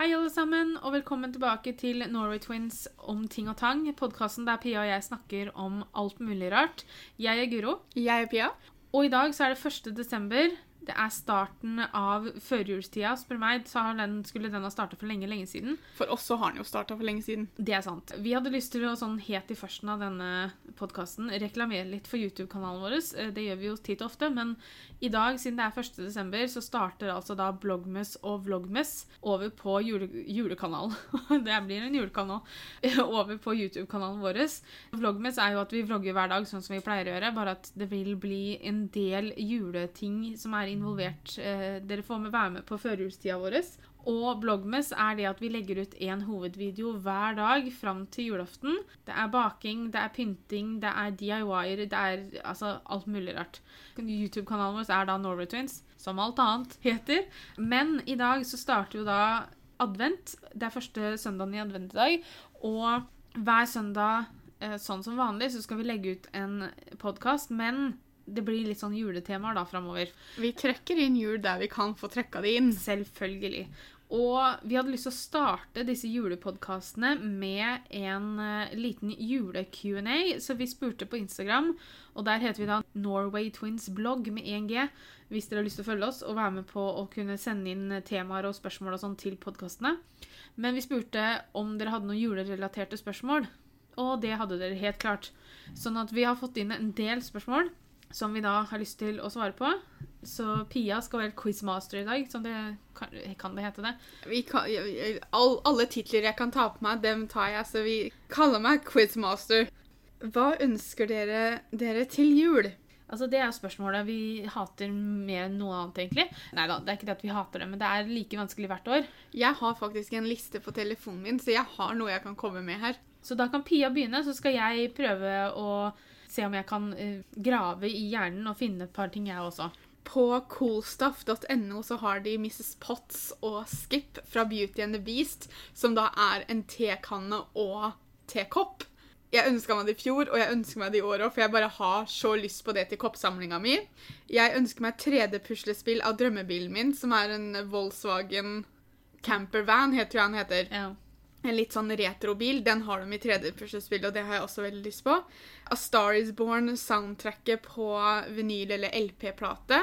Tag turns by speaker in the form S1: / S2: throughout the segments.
S1: Hei, alle sammen, og velkommen tilbake til Norway Twins om ting og tang. Podkasten der Pia og jeg snakker om alt mulig rart. Jeg er Guro,
S2: Jeg er Pia.
S1: og i dag så er det 1. desember. Det er starten av førjulstida. Spør meg, så har den, skulle den ha starta for lenge, lenge siden.
S2: For oss så har den jo starta for lenge siden.
S1: Det er sant. Vi hadde lyst til å sånn helt i førsten av denne podkasten reklamere litt for YouTube-kanalen vår. Eh, Det gjør vi jo titt og ofte, men i dag, siden det er 1. desember, så starter altså da Blogmes og Vlogmes over på jule, julekanalen. det blir en julekanal. Over på YouTube-kanalen vår. Vlogmes er jo at vi vlogger hver dag, sånn som vi pleier å gjøre, bare at det vil bli en del juleting som er involvert. Eh, Dere får med være med på førjulstida vår. Og Blogmes er det at vi legger ut en hovedvideo hver dag fram til julaften. Det er baking, det er pynting, det er DIY-er, det er altså alt mulig rart. YouTube-kanalen vår er da Norway Twins, som alt annet heter. Men i dag så starter jo da advent. Det er første søndagen i advent i dag. Og hver søndag, eh, sånn som vanlig, så skal vi legge ut en podkast, men det blir litt sånn juletemaer da framover.
S2: Vi trekker inn jul der vi kan få trekka det inn.
S1: Selvfølgelig. Og vi hadde lyst til å starte disse julepodkastene med en uh, liten jule-Q&A, så vi spurte på Instagram, og der heter vi da Norway Twins blogg med 1G, hvis dere har lyst til å følge oss og være med på å kunne sende inn temaer og spørsmål og sånn til podkastene. Men vi spurte om dere hadde noen julerelaterte spørsmål, og det hadde dere helt klart. Sånn at vi har fått inn en del spørsmål som vi da har lyst til å svare på. Så Pia skal være quizmaster i dag, som det kan, kan det hete det.
S2: Vi kan, all, alle titler jeg kan ta på meg, dem tar jeg, så vi kaller meg Quizmaster. Hva ønsker dere dere til jul?
S1: Altså, Det er spørsmålet vi hater mer enn noe annet, egentlig. Nei da, det er ikke det at vi hater det, men det er like vanskelig hvert år.
S2: Jeg har faktisk en liste på telefonen min, så jeg har noe jeg kan komme med her.
S1: Så da kan Pia begynne, så skal jeg prøve å se om jeg kan eh, grave i hjernen og finne et par ting, jeg også.
S2: På coolstuff.no så har de Mrs. Potts og Skip fra Beauty and the Beast, som da er en tekanne og tekopp. Jeg ønska meg det i fjor, og jeg ønsker meg det i år òg, for jeg bare har så lyst på det til koppsamlinga mi. Jeg ønsker meg 3D-puslespill av drømmebilen min, som er en Volkswagen campervan, heter jeg han heter.
S1: Ja.
S2: En litt sånn retrobil. Den har de i 3D-puslespill, og det har jeg også veldig lyst på. A Star Is Born soundtracket på vinyl eller LP-plate.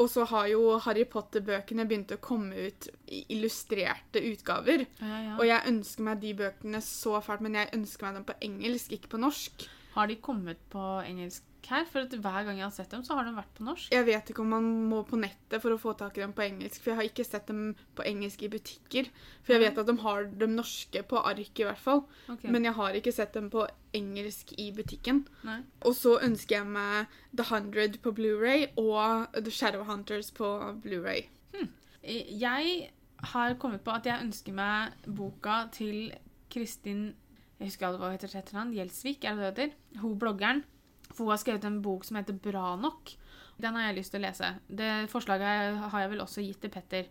S2: Og så har jo Harry Potter-bøkene begynt å komme ut i illustrerte utgaver.
S1: Ja, ja.
S2: Og jeg ønsker meg de bøkene så fælt, men jeg ønsker meg dem på engelsk, ikke på norsk.
S1: Har de kommet på engelsk her? For at hver gang jeg har sett dem, så har de vært på norsk.
S2: Jeg vet ikke om man må på nettet for å få tak i dem på engelsk, for jeg har ikke sett dem på engelsk i butikker. For jeg vet at de har dem norske på ark, i hvert fall.
S1: Okay.
S2: Men jeg har ikke sett dem på engelsk i butikken.
S1: Nei.
S2: Og så ønsker jeg meg The Hundred på Blu-ray og The Shadowhunters på Blu-ray.
S1: Eh, Jeg har kommet på at jeg ønsker meg boka til Kristin Jeg husker hva heter etternavn. Gjelsvik, er det det heter? Hun bloggeren. For hun har skrevet en bok som heter Bra nok. Den har jeg lyst til å lese. Det forslaget har jeg vel også gitt til Petter.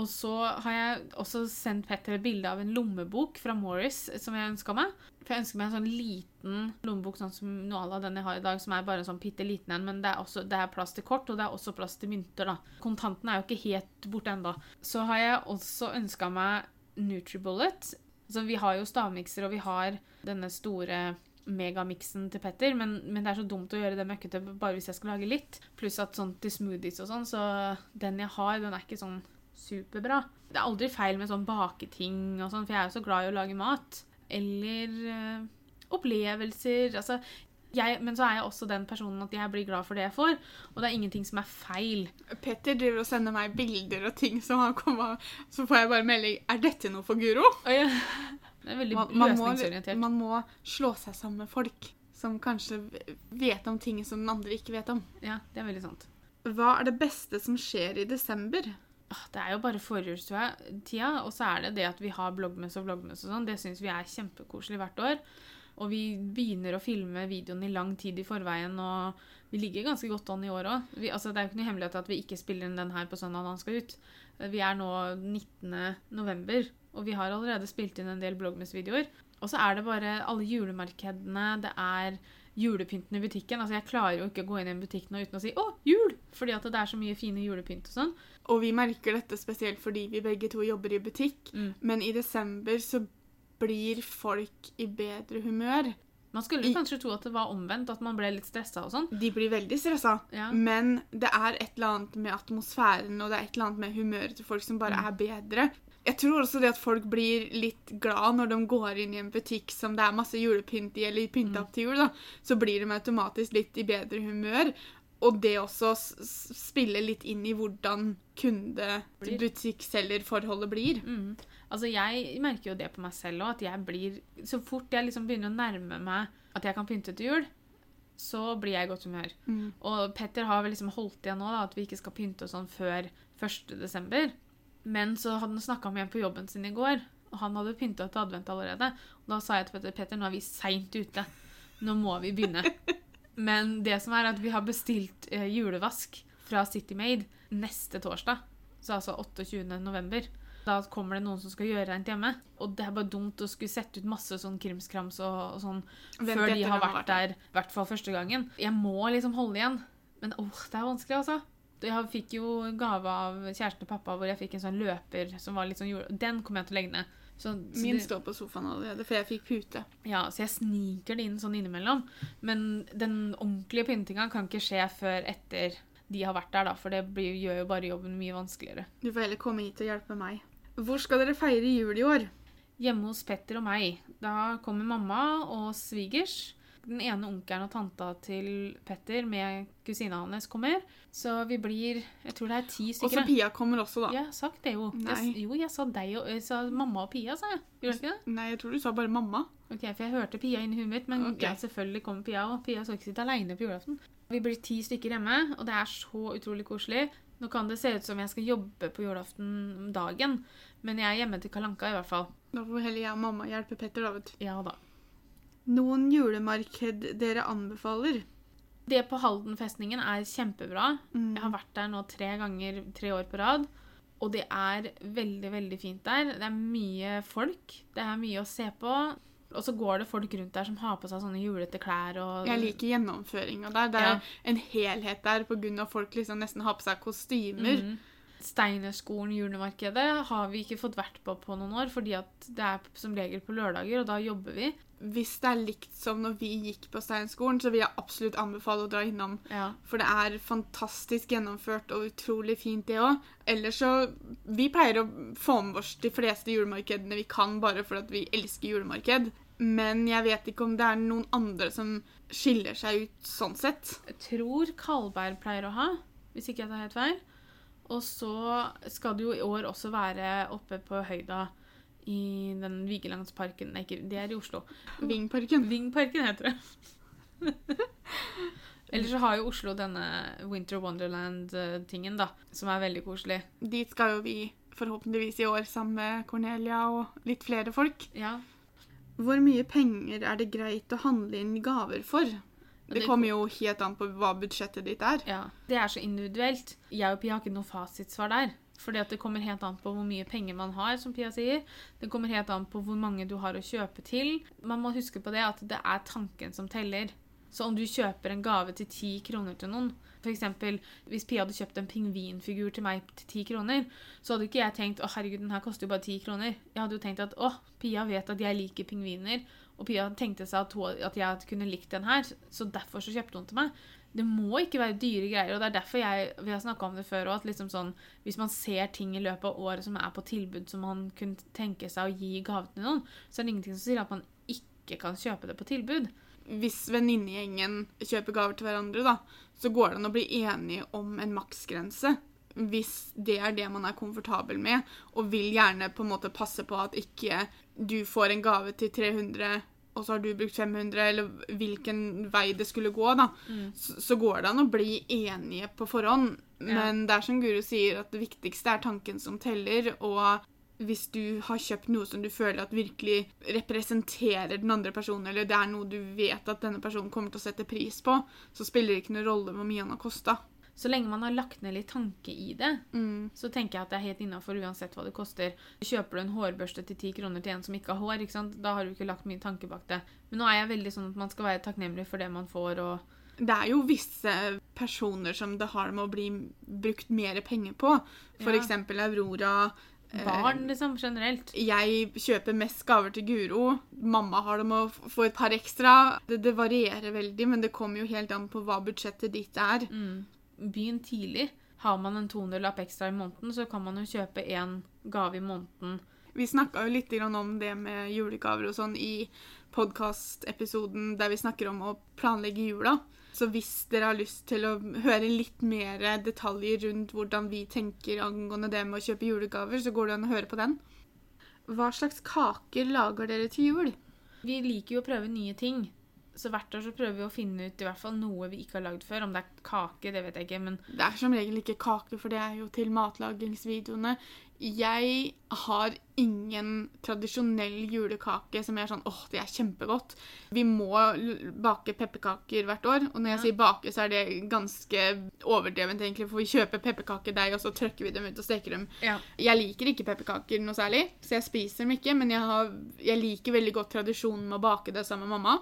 S1: Og så har jeg også sendt Petter et bilde av en lommebok fra Morris som jeg ønska meg. For jeg ønsker meg en sånn liten lommebok sånn som noe den jeg har i dag, som er bare en sånn bitte liten en, men det er, også, det er plass til kort, og det er også plass til mynter, da. Kontantene er jo ikke helt borte ennå. Så har jeg også ønska meg Nutribullet. Altså, vi har jo stavmikser, og vi har denne store megamiksen til Petter, men, men det er så dumt å gjøre det møkkete bare hvis jeg skal lage litt. Pluss at sånn til smoothies og sånn, så den jeg har, den er ikke sånn superbra. Det er aldri feil med sånn baketing og sånn, for jeg er jo så glad i å lage mat. Eller øh, opplevelser. Altså, jeg, men så er jeg også den personen at jeg blir glad for det jeg får, og det er ingenting som er feil.
S2: Petter driver og sender meg bilder og ting som han kommer Så får jeg bare melding Er dette noe for Guro?
S1: Det er veldig
S2: Man, man, må,
S1: løsningsorientert.
S2: man må slå seg sammen med folk som kanskje vet om ting som den andre ikke vet om.
S1: Ja, det er veldig sant.
S2: Hva er det beste som skjer i desember?
S1: Det er jo bare forjulstida, og så er det det at vi har bloggmess og vloggmess og sånn. Det syns vi er kjempekoselig hvert år. Og vi begynner å filme videoen i lang tid i forveien, og vi ligger ganske godt an i år òg. Altså, det er jo ikke noe hemmelighet at vi ikke spiller inn den her på søndag når han skal ut. Vi er nå 19. november, og vi har allerede spilt inn en del bloggmess-videoer. Og så er det bare alle julemarkedene, det er julepynten i butikken. Altså, Jeg klarer jo ikke å gå inn i en butikk nå uten å si 'Å, jul!' Fordi at det er så mye fine julepynt og sånn.
S2: Og vi merker dette spesielt fordi vi begge to jobber i butikk.
S1: Mm.
S2: Men i desember så blir folk i bedre humør.
S1: Man skulle
S2: I-
S1: kanskje tro at det var omvendt, at man ble litt stressa og sånn.
S2: De blir veldig stressa.
S1: Ja.
S2: Men det er et eller annet med atmosfæren og det er et eller annet med humøret til folk som bare
S1: Mm.
S2: er bedre. Jeg tror også det at folk blir litt glad når de går inn i en butikk som det er masse julepynt i, eller pynta
S1: Mm.
S2: opp til jul, da. Så blir de automatisk litt i bedre humør. Og det også spiller litt inn i hvordan kunde-butikkselgerforholdet blir.
S1: Mm. Altså, Jeg merker jo det på meg selv òg, at jeg blir Så fort jeg liksom begynner å nærme meg at jeg kan pynte til jul, så blir jeg i godt humør.
S2: Mm.
S1: Og Petter har vel liksom holdt igjen nå da, at vi ikke skal pynte og sånn før 1. Men så hadde han snakka med en på jobben sin i går, og han hadde pynta til advent allerede. Og da sa jeg til Petter Petter, nå er vi seint ute. Nå må vi begynne. Men det som er at vi har bestilt eh, julevask fra City Made neste torsdag. Så altså 28. november. Da kommer det noen som skal gjøre rent hjemme. Og det er bare dumt å skulle sette ut masse sånn krimskrams og, og sånn
S2: Vent
S1: før de har vært der, i hvert fall første gangen. Jeg må liksom holde igjen. Men åh, det er vanskelig, altså. Jeg fikk jo gave av kjæresten og pappa hvor jeg fikk en sånn løper som var litt sånn jord... Den kommer jeg til å legge ned. Så, så
S2: Min
S1: det-
S2: står på sofaen allerede, for jeg fikk pute.
S1: ja, så jeg sniker det inn sånn innimellom. Men den ordentlige pyntinga kan ikke skje før etter de har vært der, da, for det blir, gjør jo bare jobben mye vanskeligere.
S2: Du får heller komme hit og hjelpe meg. Hvor skal dere feire jul i år?
S1: Hjemme hos Petter og meg, da kommer mamma og svigers. Den ene onkelen og tanta til Petter med kusina hans kommer. Så vi blir Jeg tror det er ti stykker.
S2: Og så. Pia kommer også, da.
S1: Ja, sagt det jo. Jeg, jo, jeg sa deg og jeg sa mamma og Pia, sa jeg. Gjorde jeg ikke det?
S2: Nei, jeg tror du sa bare mamma.
S1: Ok, For jeg hørte Pia inni huet mitt, men
S2: okay.
S1: ja, selvfølgelig kommer Pia òg. Pia skal ikke sitte aleine på julaften. Vi blir ti stykker hjemme, og det er så utrolig koselig. Nå kan det se ut som jeg skal jobbe på julaften dagen, men jeg er hjemme til Kalanka i hvert fall.
S2: Da får heller jeg og mamma hjelpe Petter, da, vet du.
S1: Ja da.
S2: Noen julemarked dere anbefaler?
S1: Det på Halden-festningen er kjempebra.
S2: Mm.
S1: Jeg har vært der nå tre ganger tre år på rad. Og det er veldig, veldig fint der. Det er mye folk. Det er mye å se på. Og så går det folk rundt der som har på seg sånne julete klær og
S2: Jeg liker gjennomføringa der. Det er
S1: Ja.
S2: en helhet der av folk liksom nesten har på seg kostymer.
S1: Mhm. Steinerskolen julemarkedet har vi ikke fått vært på på noen år, fordi at det er som regel på lørdager, og da jobber vi.
S2: Hvis det er likt som når vi gikk på Steinerskolen, så vil jeg absolutt anbefale å dra innom.
S1: Ja.
S2: For det er fantastisk gjennomført og utrolig fint, det òg. Ellers så Vi pleier å få med oss de fleste julemarkedene vi kan, bare fordi vi elsker julemarked. Men jeg vet ikke om det er noen andre som skiller seg ut sånn sett.
S1: Jeg tror Kalberg pleier å ha, hvis ikke jeg tar helt feil. Og så skal det jo i år også være oppe på høyda i den Vigelandsparken Nei, det er i Oslo.
S2: Vingparken.
S1: Vingparken heter det. Eller så har jo Oslo denne Winter Wonderland-tingen, da, som er veldig koselig.
S2: Dit skal jo vi forhåpentligvis i år sammen med Cornelia og litt flere folk.
S1: Ja,
S2: Hvor mye penger er det greit å handle inn gaver for? Det kommer jo helt an på hva budsjettet ditt er.
S1: Ja, Det er så individuelt. Jeg og Pia har ikke noe fasitsvar der. Fordi at Det kommer helt an på hvor mye penger man har, som Pia sier. Det kommer helt an på hvor mange du har å kjøpe til. Man må huske på det at det er tanken som teller. Så om du kjøper en gave til ti kroner til noen eksempel, Hvis Pia hadde kjøpt en pingvinfigur til meg til ti kroner, så hadde ikke jeg tenkt å herregud, den her koster jo bare ti kroner. Jeg hadde jo tenkt at å, Pia vet at jeg liker pingviner, og Pia tenkte seg at, hun, at jeg kunne likt den her, så derfor så kjøpte hun til meg. Det må ikke være dyre greier, og det er derfor jeg, vi har snakka om det før òg. liksom sånn, hvis man ser ting i løpet av året som er på tilbud som man kunne tenke seg å gi gave til noen, så er det ingenting som sier at man ikke kan kjøpe det på tilbud.
S2: Hvis venninnegjengen kjøper gaver til hverandre, da, så går det an å bli enige om en maksgrense. Hvis det er det man er komfortabel med, og vil gjerne på en måte passe på at ikke du får en gave til 300 og så har du brukt 500, eller hvilken vei det skulle gå, da, så, så går det an å bli enige på forhånd.
S1: Ja.
S2: Men det er som Guru sier, at det viktigste er tanken som teller. Og hvis du har kjøpt noe som du føler at virkelig representerer den andre personen, eller det er noe du vet at denne personen kommer til å sette pris på, så spiller det ikke noen rolle hvor mye han har kosta.
S1: Så lenge man har lagt ned litt tanke i det,
S2: Mm.
S1: så tenker jeg at det er helt innafor uansett hva det koster. Kjøper du en hårbørste til ti kroner til en som ikke har hår, ikke da har du ikke lagt mye tanke bak det. Men nå er jeg veldig sånn at man skal være takknemlig for det man får, og
S2: Det er jo visse personer som det har med å bli brukt mer penger på. For
S1: Ja.
S2: Aurora. Eh,
S1: barn, liksom, generelt.
S2: Jeg kjøper mest gaver til Guro. Mamma har det med å få et par ekstra. Det, det varierer veldig, men det kommer jo helt an på hva budsjettet ditt er.
S1: Mm. Begynn tidlig. Har man en 200-lapp ekstra i måneden, så kan man jo kjøpe én gave i måneden.
S2: Vi snakka jo litt om det med julegaver og sånn i podkastepisoden der vi snakker om å planlegge jula. Så hvis dere har lyst til å høre litt mer detaljer rundt hvordan vi tenker angående det med å kjøpe julegaver, så går det an å høre på den. Hva slags kaker lager dere til jul?
S1: Vi liker jo å prøve nye ting. Så hvert år så prøver vi å finne ut i hvert fall noe vi ikke har lagd før. Om det er kake, det vet jeg ikke, men
S2: Det er som regel ikke kake, for det er jo til matlagingsvideoene. Jeg har ingen tradisjonell julekake som er sånn åh, det er kjempegodt. Vi må bake pepperkaker hvert år, og når jeg
S1: Ja.
S2: sier bake, så er det ganske overdrevent, egentlig, for vi kjøper pepperkakedeig, og så trykker vi dem ut og steker dem.
S1: ja.
S2: Jeg liker ikke pepperkaker noe særlig, så jeg spiser dem ikke, men jeg, har, jeg liker veldig godt tradisjonen med å bake det sammen med mamma.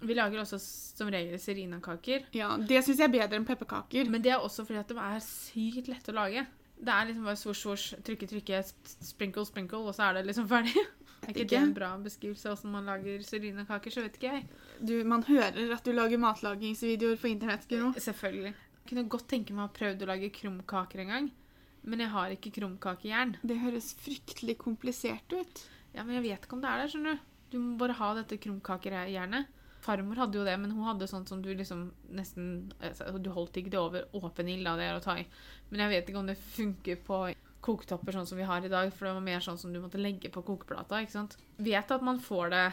S1: Vi lager også som regel serinakaker.
S2: Ja, Det syns jeg er bedre enn pepperkaker.
S1: Men det er også fordi at de er sykt lette å lage. Det er liksom bare svosj, svosj, trykke, trykke, sprinkle, sprinkle, og så er det liksom ferdig. Er ikke det
S2: Ikke?
S1: en bra beskrivelse av hvordan man lager serinakaker, så vet ikke jeg.
S2: Du, man hører at du lager matlagingsvideoer på internett, Guro.
S1: Selvfølgelig. Jeg kunne godt tenke meg å ha prøvd å lage krumkaker en gang, men jeg har ikke krumkakejern.
S2: Det høres fryktelig komplisert ut.
S1: Ja, men jeg vet ikke om det er det, skjønner du. Du må bare ha dette krumkakejernet. Farmor hadde jo det, men hun hadde sånt som du liksom nesten altså, Du holdt ikke det over åpen ild, da, det er å ta i. Men jeg vet ikke om det funker på koketopper sånn som vi har i dag, for det var mer sånn som du måtte legge på kokeplata, ikke sant. Vet at man får det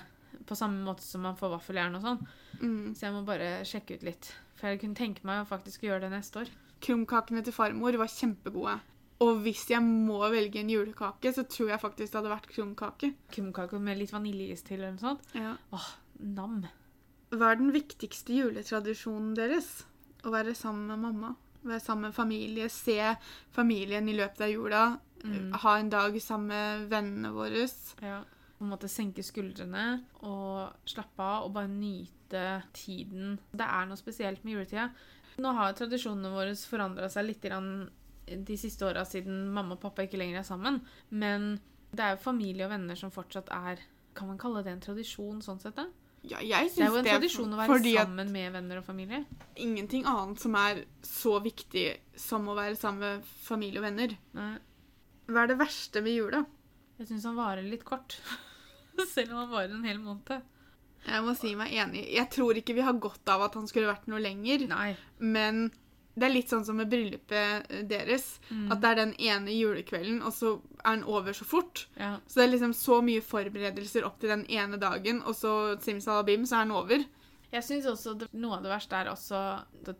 S1: på samme måte som man får vaffeljern og sånn,
S2: Mm.
S1: så jeg må bare sjekke ut litt. For jeg kunne tenke meg å faktisk gjøre det neste år.
S2: Krumkakene til farmor var kjempegode. Og hvis jeg må velge en julekake, så tror jeg faktisk det hadde vært krumkake.
S1: Krumkake med litt vaniljeis til eller noe sånt.
S2: Ja.
S1: Åh, nam.
S2: Hva er den viktigste juletradisjonen deres? Å være sammen med mamma. Være sammen med familie. Se familien i løpet av jula.
S1: Mm.
S2: Ha en dag sammen med vennene våre.
S1: Ja. På en måte senke skuldrene og slappe av og bare nyte tiden. Det er noe spesielt med juletida. Nå har tradisjonene våre forandra seg litt de siste åra siden mamma og pappa ikke lenger er sammen. Men det er jo familie og venner som fortsatt er Kan man kalle det en tradisjon sånn sett? da?
S2: Ja, jeg
S1: Det er jo en
S2: det,
S1: tradisjon å være sammen med venner og familie.
S2: ingenting annet som er så viktig som å være sammen med familie og venner.
S1: Nei,
S2: Hva er det verste med jula?
S1: jeg syns han varer litt kort. Selv om han varer en hel måned.
S2: Jeg må si meg enig. Jeg tror ikke vi har godt av at han skulle vært noe lenger.
S1: Nei.
S2: Men det er litt sånn som med bryllupet eh, deres.
S1: Mm.
S2: At det er den ene julekvelden, og så er den over så fort.
S1: Ja.
S2: Så det er liksom så mye forberedelser opp til den ene dagen, og så simsalabim, så er den over.
S1: Jeg syns også det, noe av det verste er også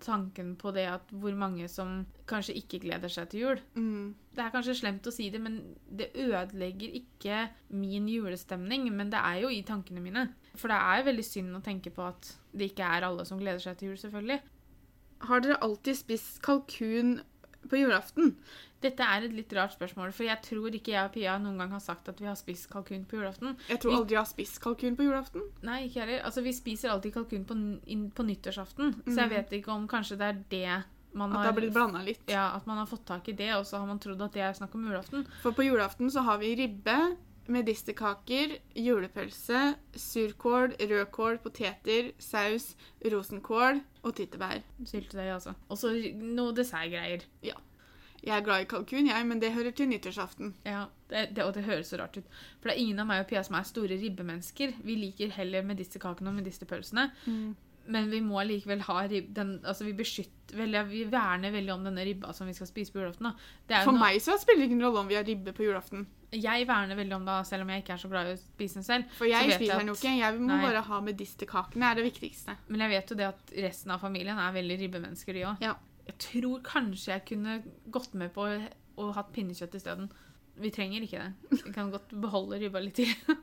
S1: tanken på det at hvor mange som kanskje ikke gleder seg til jul.
S2: Mm.
S1: Det er kanskje slemt å si det, men det ødelegger ikke min julestemning. Men det er jo i tankene mine. For det er veldig synd å tenke på at det ikke er alle som gleder seg til jul, selvfølgelig.
S2: Har dere alltid spist kalkun på julaften?
S1: Dette er et litt rart spørsmål, for jeg tror ikke jeg og Pia noen gang har sagt at vi har spist kalkun på julaften.
S2: Jeg tror aldri jeg har spist kalkun på julaften.
S1: Nei, ikke heller. Altså, vi spiser alltid kalkun på, på nyttårsaften, så jeg
S2: Mhm.
S1: vet ikke om kanskje det er det man
S2: At det
S1: har
S2: blitt blanda litt.
S1: Ja, at man har fått tak i det, og så har man trodd at det er snakk om julaften.
S2: For på julaften så har vi ribbe, medisterkaker, julepølse, surkål, rødkål, poteter, saus, rosenkål og tyttebær.
S1: Syltetøy, altså. Og så noe dessertgreier.
S2: Jeg er glad i kalkun, jeg, men det hører til nyttårsaften.
S1: Ja, det, det, og det høres så rart ut. For det er ingen av meg og Pia som er store ribbemennesker. Vi liker heller medisterkakene og medisterpølsene. Men vi må likevel ha rib... Den, altså vi beskytter veldig, Vi verner veldig om denne ribba som vi skal spise på julaften. da. Det er
S2: For
S1: noe-
S2: meg så spiller det ingen rolle om vi har ribbe på julaften.
S1: Jeg verner veldig om det, selv om jeg ikke er så glad i å spise den selv.
S2: For jeg spiser den jo ikke. Jeg må
S1: Nei.
S2: bare ha medisterkakene, er det viktigste.
S1: Men jeg vet jo det at resten av familien er veldig ribbemennesker, de òg.
S2: Ja.
S1: Jeg tror kanskje jeg kunne gått med på å hatt pinnekjøtt isteden. Vi trenger ikke det. Vi kan godt beholde ribba litt til.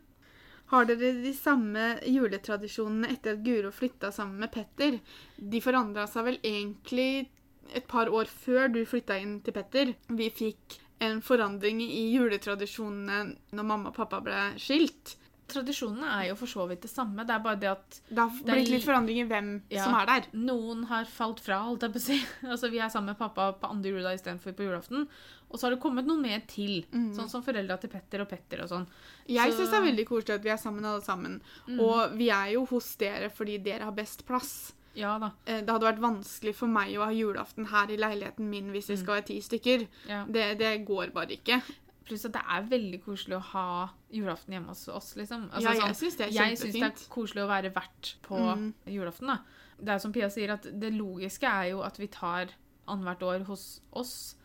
S2: Har dere de samme juletradisjonene etter at Guro flytta sammen med Petter? De forandra seg vel egentlig et par år før du flytta inn til Petter, vi fikk en forandring i juletradisjonene når mamma og pappa ble skilt.
S1: Tradisjonene er jo for så vidt det samme. Det er bare det at
S2: Det har blitt litt forandring i hvem
S1: Ja.
S2: som er der.
S1: noen har falt fra, holdt jeg på å si. Altså, vi er sammen med pappa på andre juledag istedenfor på julaften. Og så har det kommet noe mer til. Sånn som foreldra til Petter og Petter og sånn.
S2: Jeg
S1: Så-
S2: syns det er veldig koselig at vi er sammen alle sammen. Og vi er jo hos dere fordi dere har best plass.
S1: Ja da.
S2: Eh, Det hadde vært vanskelig for meg å ha julaften her i leiligheten min hvis vi skal være ti stykker.
S1: Ja.
S2: Det, det går bare ikke.
S1: Pluss at det er veldig koselig å ha julaften hjemme hos oss, liksom.
S2: Ja, jeg syns det er
S1: jeg syns det er koselig å være vert på
S2: Mm.
S1: julaften, da. Det er som Pia sier, at det logiske er jo at vi tar annethvert år hos oss.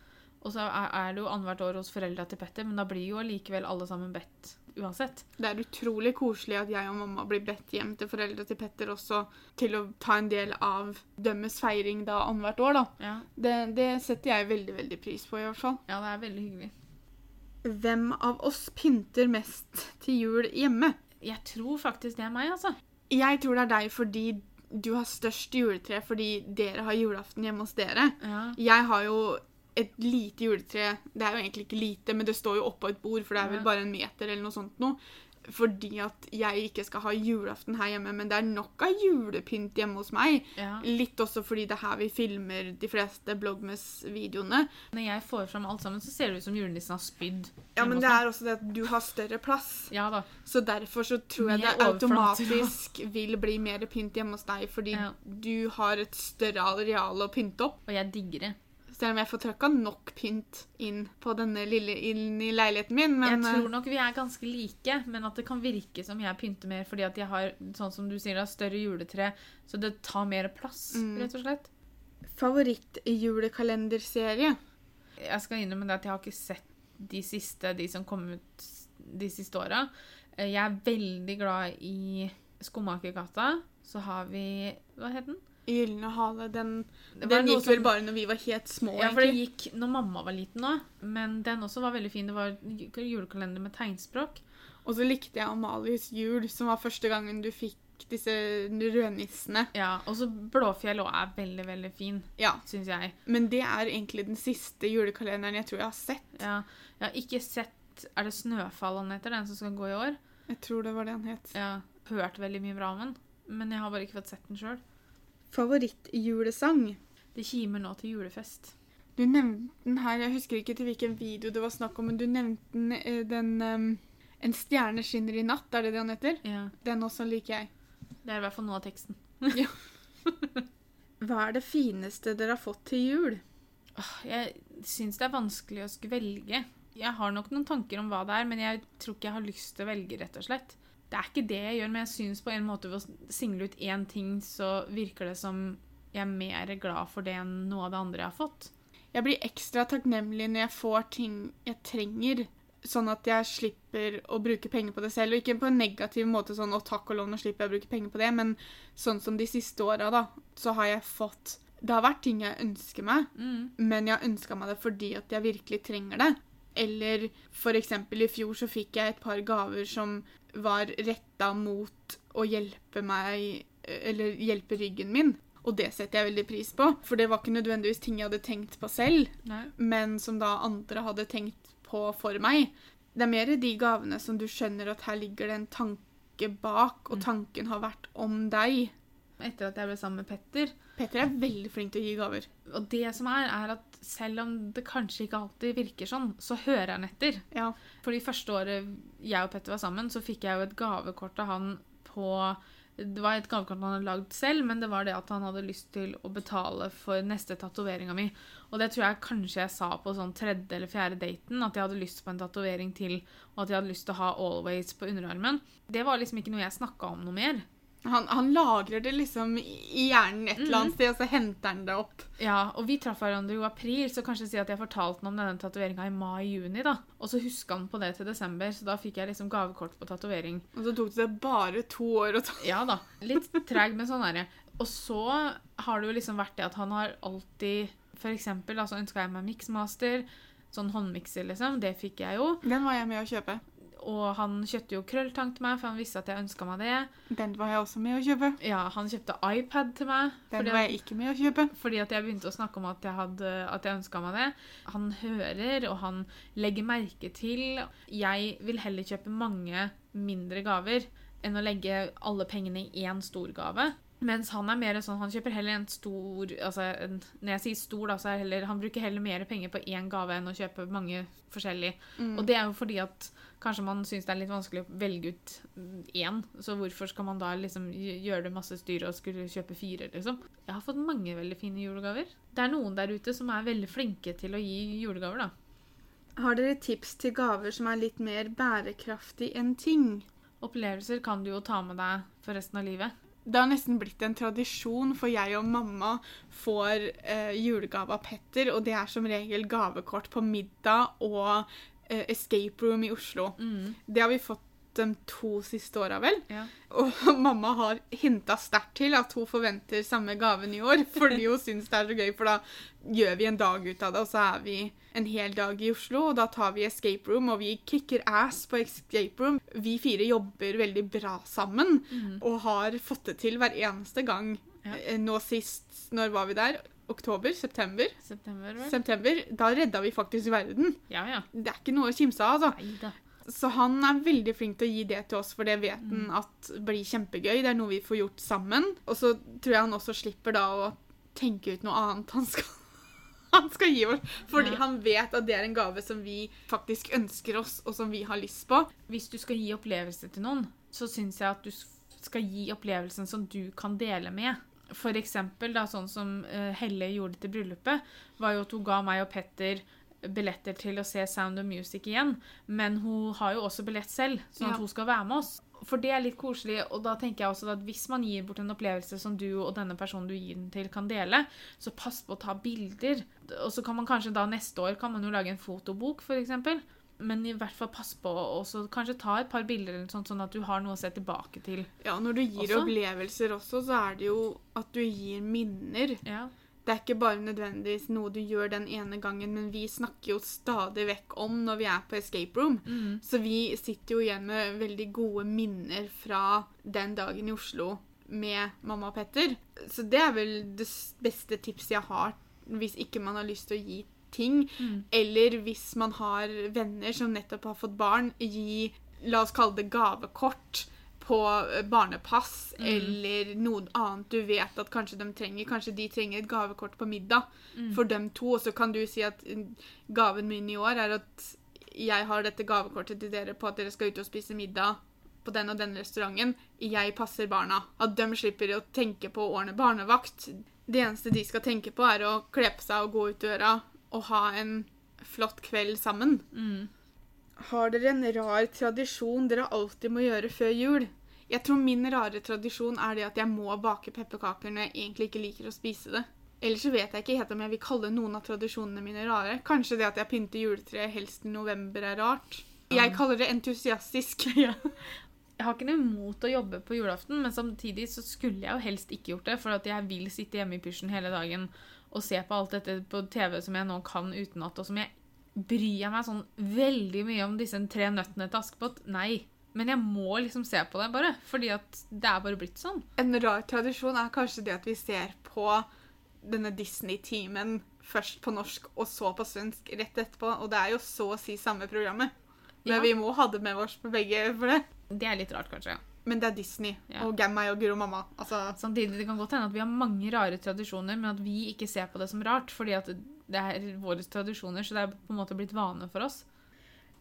S1: Og så er det jo annethvert år hos foreldra til Petter, men da blir jo allikevel alle sammen bedt uansett.
S2: Det er utrolig koselig at jeg og mamma blir bedt hjem til foreldre til Petter også til å ta en del av dømmes feiring da annethvert år, da.
S1: Ja,
S2: Det, det setter jeg veldig, veldig pris på, i hvert fall.
S1: ja det er veldig hyggelig.
S2: Hvem av oss pynter mest til jul hjemme?
S1: Jeg tror faktisk det er meg, altså.
S2: Jeg tror det er deg fordi du har størst juletre fordi dere har julaften hjemme hos dere.
S1: Ja.
S2: Jeg har jo et lite juletre. Det er jo egentlig ikke lite, men det står jo oppå et bord, for det er vel bare en meter eller noe sånt noe. Fordi at jeg ikke skal ha julaften her hjemme, men det er nok av julepynt hjemme hos meg.
S1: ja.
S2: Litt også fordi det er her vi filmer de fleste Blogmes-videoene.
S1: Når jeg får fram alt sammen, så ser det ut som julenissen har spydd.
S2: Ja, men det er også det at du har større plass.
S1: Ja da.
S2: Så derfor så tror jeg det automatisk vil bli mer pynt hjemme hos deg, fordi
S1: Ja.
S2: du har et større areal å pynte opp.
S1: Og jeg digger det.
S2: Selv om jeg får trøkka nok pynt inn på denne lille inn i leiligheten min, men
S1: jeg tror
S2: eh,
S1: nok vi er ganske like, men at det kan virke som jeg pynter mer fordi at jeg har sånn som du sier, da, større juletre, så det tar mer plass,
S2: Mm.
S1: rett og slett.
S2: favorittjulekalenderserie.
S1: Jeg skal innrømme det at jeg har ikke sett de siste, de som kom ut de siste åra. Eh, Jeg er veldig glad i Skomakergata. Så har vi Hva het den?
S2: Gylne hale, den, den
S1: gikk
S2: gikk vel bare når vi var helt små,
S1: Ja, for det gikk når mamma var liten òg. Men den også var veldig fin. Det var ju- julekalender med tegnspråk.
S2: Og så likte jeg Amalies jul, som var første gangen du fikk disse rødnissene.
S1: Ja, Og så Blåfjell òg er veldig, veldig fin,
S2: Ja,
S1: syns jeg.
S2: men det er egentlig den siste julekalenderen jeg tror jeg har sett.
S1: Ja, jeg har ikke sett Er det 'Snøfall' han heter, den som skal gå i år?
S2: Jeg tror det var det han het.
S1: Ja, Hørt veldig mye bra om den, men jeg har bare ikke fått sett den sjøl.
S2: Favorittjulesang?
S1: Det kimer nå til julefest.
S2: Du nevnte den her, jeg husker ikke til hvilken video det var snakk om, men du nevnte den, eh, den um, En stjerne skinner i natt, er det det han heter?
S1: Ja,
S2: Den også liker jeg.
S1: Det er i hvert fall noe av teksten. ja.
S2: Hva er det fineste dere har fått til jul?
S1: Jeg syns det er vanskelig å skulle velge. Jeg har nok noen tanker om hva det er, men jeg tror ikke jeg har lyst til å velge, rett og slett. Det er ikke det jeg gjør, men jeg syns på en måte ved å single ut én ting, så virker det som jeg er mer glad for det enn noe av det andre jeg har fått.
S2: Jeg blir ekstra takknemlig når jeg får ting jeg trenger, sånn at jeg slipper å bruke penger på det selv. Og ikke på en negativ måte sånn 'å, takk og lov, nå slipper jeg å bruke penger på det', men sånn som de siste åra, da, så har jeg fått Det har vært ting jeg ønsker meg,
S1: Mm.
S2: men jeg har ønska meg det fordi at jeg virkelig trenger det. Eller eksempel i fjor så fikk jeg et par gaver som var retta mot å hjelpe meg Eller hjelpe ryggen min. Og det setter jeg veldig pris på, for det var ikke nødvendigvis ting jeg hadde tenkt på selv,
S1: Nei.
S2: men som da andre hadde tenkt på for meg. Det er mer de gavene som du skjønner at her ligger det en tanke bak, og
S1: Mm.
S2: tanken har vært om deg.
S1: Etter at jeg ble sammen med Petter.
S2: Petter er veldig flink til å gi gaver.
S1: Og det som er, er at selv om det kanskje ikke alltid virker sånn, så hører han etter.
S2: Ja.
S1: For de første året jeg og Petter var sammen, så fikk jeg jo et gavekort av han på Det var et gavekort han hadde lagd selv, men det var det at han hadde lyst til å betale for neste tatoveringa mi. Og det tror jeg kanskje jeg sa på sånn tredje eller fjerde daten, at jeg hadde lyst på en tatovering til, og at jeg hadde lyst til å ha Always på underarmen. Det var liksom ikke noe jeg snakka om noe mer.
S2: Han, han lagrer det liksom i hjernen et eller
S1: Mhm.
S2: annet sted, og så henter han det opp.
S1: Ja, og vi traff hverandre jo i april, så kanskje si at jeg fortalte ham om denne tatoveringa i mai-juni, da. Og så huska han på det til desember, så da fikk jeg liksom gavekort på tatovering.
S2: Og så tok det bare to år å ta
S1: Ja da. Litt treg, men sånn er det. Og så har det jo liksom vært det at han har alltid For eksempel, altså ønska jeg meg Mixmaster. Sånn håndmikser, liksom. Det fikk jeg jo.
S2: Den var jeg med å kjøpe.
S1: Og han kjøpte jo krølltang til meg, for han visste at jeg ønska meg det.
S2: Den var jeg også med å kjøpe.
S1: Ja, Han kjøpte iPad til meg.
S2: Den
S1: fordi
S2: var jeg ikke med å kjøpe.
S1: fordi at jeg begynte å snakke om at jeg, hadde, at jeg ønska meg det. Han hører, og han legger merke til. Jeg vil heller kjøpe mange mindre gaver enn å legge alle pengene i én stor gave. Mens han er mer sånn, han kjøper heller en stor altså Når jeg sier stor, da, så er heller, han bruker heller mer penger på én gave enn å kjøpe mange forskjellige.
S2: Mm.
S1: Og det er jo fordi at kanskje man syns det er litt vanskelig å velge ut én. Så hvorfor skal man da liksom gjøre det masse styr og skulle kjøpe fire, liksom? Jeg har fått mange veldig fine julegaver. Det er noen der ute som er veldig flinke til å gi julegaver, da.
S2: Har dere tips til gaver som er litt mer bærekraftig enn ting?
S1: Opplevelser kan du jo ta med deg for resten av livet.
S2: Det har nesten blitt en tradisjon, for jeg og mamma får eh, julegave av Petter, og det er som regel gavekort på middag og eh, escape room i Oslo.
S1: Mm.
S2: Det har vi fått de to siste åra, vel.
S1: Ja.
S2: Og mamma har hinta sterkt til at hun forventer samme gaven i år, fordi hun syns det er så gøy, for da gjør vi en dag ut av det, og så er vi en hel dag i Oslo, og da tar vi escape room, og vi kicker ass på escape room. Vi fire jobber veldig bra sammen, og har fått det til hver eneste gang.
S1: Ja.
S2: Eh, Nå sist, når var vi der? Oktober? September?
S1: September?
S2: September. Da redda vi faktisk verden.
S1: Ja, ja.
S2: Det er ikke noe å kimse av, altså.
S1: Nei da.
S2: Så han er veldig flink til å gi det til oss, for det vet han
S1: Mm.
S2: at blir kjempegøy. Det er noe vi får gjort sammen. Og så tror jeg han også slipper da å tenke ut noe annet han skal, han skal gi oss. Fordi
S1: Ja.
S2: han vet at det er en gave som vi faktisk ønsker oss, og som vi har lyst på.
S1: Hvis du skal gi opplevelse til noen, så syns jeg at du skal gi opplevelsen som du kan dele med. For eksempel, da, sånn som eh, Helle gjorde til bryllupet, var jo at hun ga meg og Petter billetter til å se Sound of Music igjen. Men hun har jo også billett selv, sånn at
S2: Ja.
S1: hun skal være med oss. For det er litt koselig, og da tenker jeg også at hvis man gir bort en opplevelse som du og denne personen du gir den til, kan dele, så pass på å ta bilder. Og så kan man kanskje da neste år kan man jo lage en fotobok, eksempel. Men i hvert fall pass på å også kanskje ta et par bilder, eller sånt, sånn at du har noe å se tilbake til.
S2: Ja, når du gir
S1: Også?
S2: opplevelser også, så er det jo at du gir minner.
S1: Ja.
S2: Det er ikke bare nødvendigvis noe du gjør den ene gangen, men vi snakker jo stadig vekk om når vi er på escape room.
S1: Mm.
S2: Så vi sitter jo igjen med veldig gode minner fra den dagen i Oslo med mamma og Petter. Så det er vel det beste tipset jeg har hvis ikke man har lyst til å gi ting.
S1: Mm.
S2: Eller hvis man har venner som nettopp har fått barn, gi La oss kalle det gavekort på barnepass
S1: Mm.
S2: eller noe annet du vet at kanskje de trenger. Kanskje de trenger et gavekort på middag
S1: Mm.
S2: for dem to, og så kan du si at eh, gaven min i år er at jeg har dette gavekortet til dere på at dere skal ut og spise middag på den og den restauranten. Jeg passer barna. At de slipper å tenke på å ordne barnevakt. Det eneste de skal tenke på, er å kle på seg og gå ut døra og ha en flott kveld sammen.
S1: Mm.
S2: Har dere en rar tradisjon dere alltid må gjøre før jul? Jeg tror min rare tradisjon er det at jeg må bake pepperkaker når jeg egentlig ikke liker å spise det. Ellers så vet jeg ikke helt om jeg vil kalle noen av tradisjonene mine rare. Kanskje det at jeg pynter juletreet helst i november er rart. Jeg kaller det entusiastisk.
S1: ja. Jeg har ikke noe imot å jobbe på julaften, men samtidig så skulle jeg jo helst ikke gjort det, for at jeg vil sitte hjemme i pysjen hele dagen og se på alt dette på TV som jeg nå kan utenat, og som jeg bryr jeg meg sånn veldig mye om disse tre nøttene til Askepott. Nei. Men jeg må liksom se på det, bare. Fordi at det er bare blitt sånn.
S2: En rar tradisjon er kanskje det at vi ser på denne Disney-teamen først på norsk og så på svensk rett etterpå. Og det er jo så å si samme programmet. Men
S1: Ja.
S2: vi må ha det med oss på begge for det.
S1: Det er litt rart, kanskje.
S2: Men det er Disney
S1: Ja.
S2: og Gamma og Guro Mamma. Altså,
S1: Samtidig det kan godt hende at vi har mange rare tradisjoner, men at vi ikke ser på det som rart, fordi at det er våre tradisjoner, så det er på en måte blitt vane for oss.